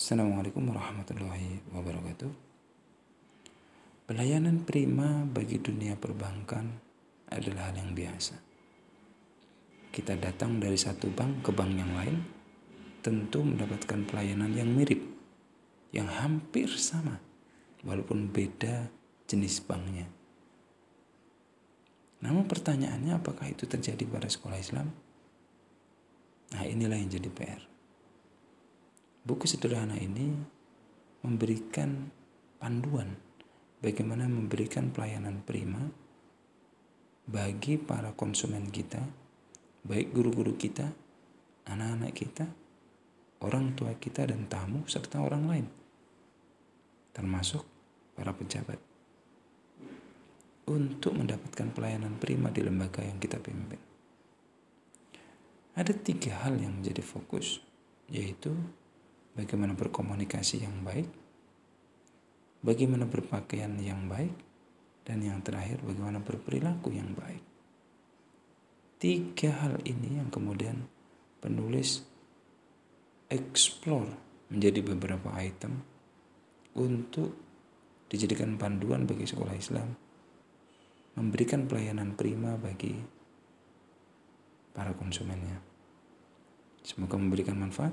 Assalamualaikum warahmatullahi wabarakatuh. Pelayanan prima bagi dunia perbankan adalah hal yang biasa. Kita datang dari satu bank ke bank yang lain, tentu mendapatkan pelayanan yang mirip, yang hampir sama, walaupun beda jenis banknya. Namun pertanyaannya apakah itu terjadi pada sekolah Islam? Nah inilah yang jadi PR. Buku sederhana ini memberikan panduan bagaimana memberikan pelayanan prima bagi para konsumen kita, baik guru-guru kita, anak-anak kita, orang tua kita dan tamu serta orang lain. Termasuk para pejabat. Untuk mendapatkan pelayanan prima di lembaga yang kita pimpin. Ada tiga hal yang menjadi fokus, yaitu bagaimana berkomunikasi yang baik, bagaimana berpakaian yang baik, dan yang terakhir bagaimana berperilaku yang baik. Tiga hal ini yang kemudian penulis explore menjadi beberapa item untuk dijadikan panduan bagi sekolah Islam memberikan pelayanan prima bagi para konsumennya. Semoga memberikan manfaat.